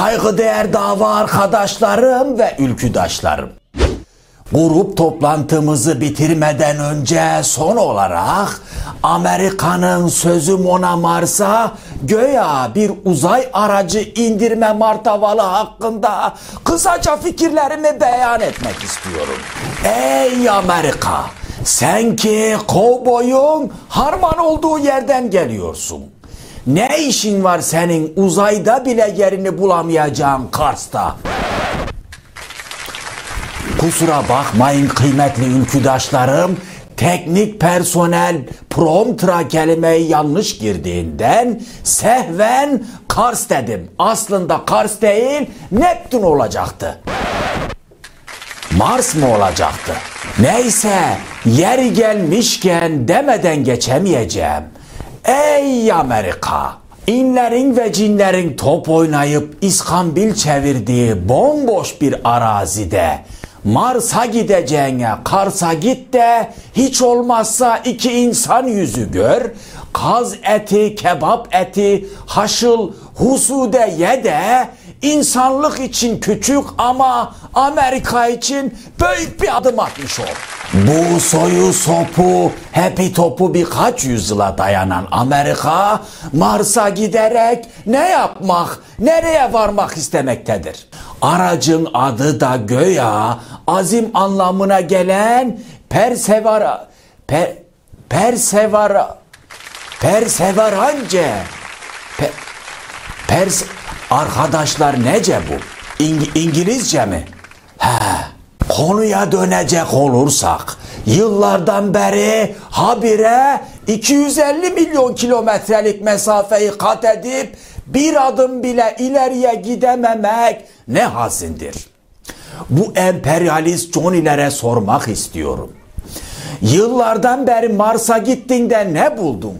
Saygıdeğer dava arkadaşlarım ve ülküdaşlarım. Grup toplantımızı bitirmeden önce son olarak Amerika'nın sözü Mona Mars'a göya bir uzay aracı indirme martavalı hakkında kısaca fikirlerimi beyan etmek istiyorum. Ey Amerika! Sen ki kovboyun harman olduğu yerden geliyorsun. Ne işin var senin uzayda bile yerini bulamayacağın Kars'ta? Kusura bakmayın kıymetli ülküdaşlarım. Teknik personel promptra kelimeyi yanlış girdiğinden sehven Kars dedim. Aslında Kars değil Neptün olacaktı. Mars mı olacaktı? Neyse yeri gelmişken demeden geçemeyeceğim. Ey Amerika! İnlerin ve cinlerin top oynayıp iskambil çevirdiği bomboş bir arazide Mars'a gideceğine Kars'a git de hiç olmazsa iki insan yüzü gör. Kaz eti, kebap eti, haşıl, husude ye de insanlık için küçük ama Amerika için büyük bir adım atmış ol. Bu soyu sopu, hepi topu birkaç yüzyıla dayanan Amerika Mars'a giderek ne yapmak, nereye varmak istemektedir. Aracın adı da göya azim anlamına gelen Persevara, per, Persevara, Perseverance, per, pers, arkadaşlar nece bu? İng, İngilizce mi? He. Konuya dönecek olursak yıllardan beri habire 250 milyon kilometrelik mesafeyi kat edip bir adım bile ileriye gidememek ne hazindir. Bu emperyalist Johnny'lere sormak istiyorum. Yıllardan beri Mars'a gittiğinde ne buldun?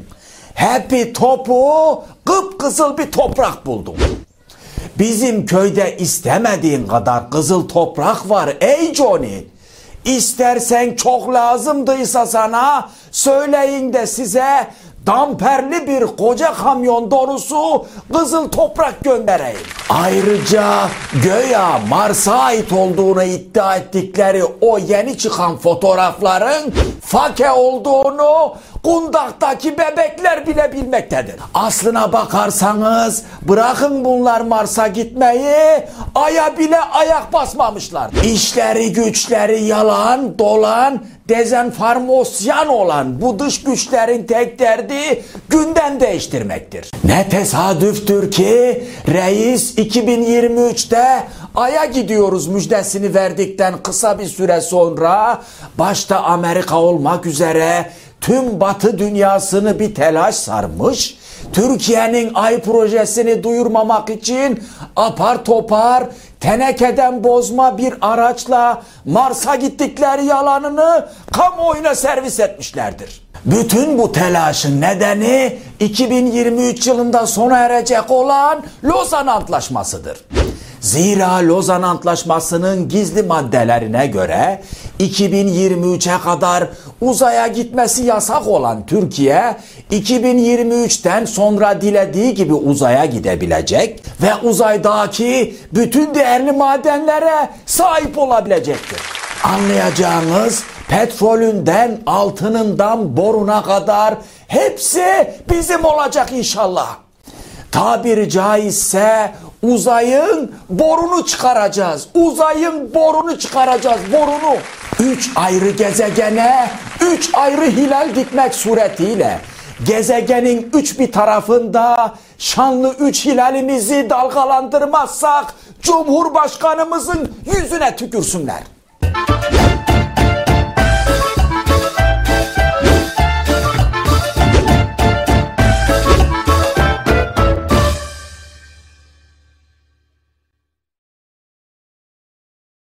Hepi topu kıpkızıl bir toprak buldum. Bizim köyde istemediğin kadar kızıl toprak var ey Johnny. İstersen çok lazımdıysa sana söyleyin de size damperli bir koca kamyon dolusu kızıl toprak göndereyim. Ayrıca göya Mars'a ait olduğunu iddia ettikleri o yeni çıkan fotoğrafların fake olduğunu kundaktaki bebekler bile bilmektedir. Aslına bakarsanız bırakın bunlar Mars'a gitmeyi aya bile ayak basmamışlar. İşleri güçleri yalan dolan dezenformasyon olan bu dış güçlerin tek derdi gündem değiştirmektir. Ne tesadüftür ki reis 2023'te Ay'a gidiyoruz müjdesini verdikten kısa bir süre sonra başta Amerika olmak üzere tüm batı dünyasını bir telaş sarmış. Türkiye'nin ay projesini duyurmamak için apar topar tenekeden bozma bir araçla Mars'a gittikleri yalanını kamuoyuna servis etmişlerdir. Bütün bu telaşın nedeni 2023 yılında sona erecek olan Lozan Antlaşması'dır. Zira Lozan Antlaşması'nın gizli maddelerine göre 2023'e kadar uzaya gitmesi yasak olan Türkiye 2023'ten sonra dilediği gibi uzaya gidebilecek ve uzaydaki bütün değerli madenlere sahip olabilecektir. Anlayacağınız petrolünden altınından boruna kadar hepsi bizim olacak inşallah. Tabiri caizse uzayın borunu çıkaracağız. Uzayın borunu çıkaracağız. Borunu. Üç ayrı gezegene üç ayrı hilal dikmek suretiyle gezegenin üç bir tarafında şanlı üç hilalimizi dalgalandırmazsak Cumhurbaşkanımızın yüzüne tükürsünler.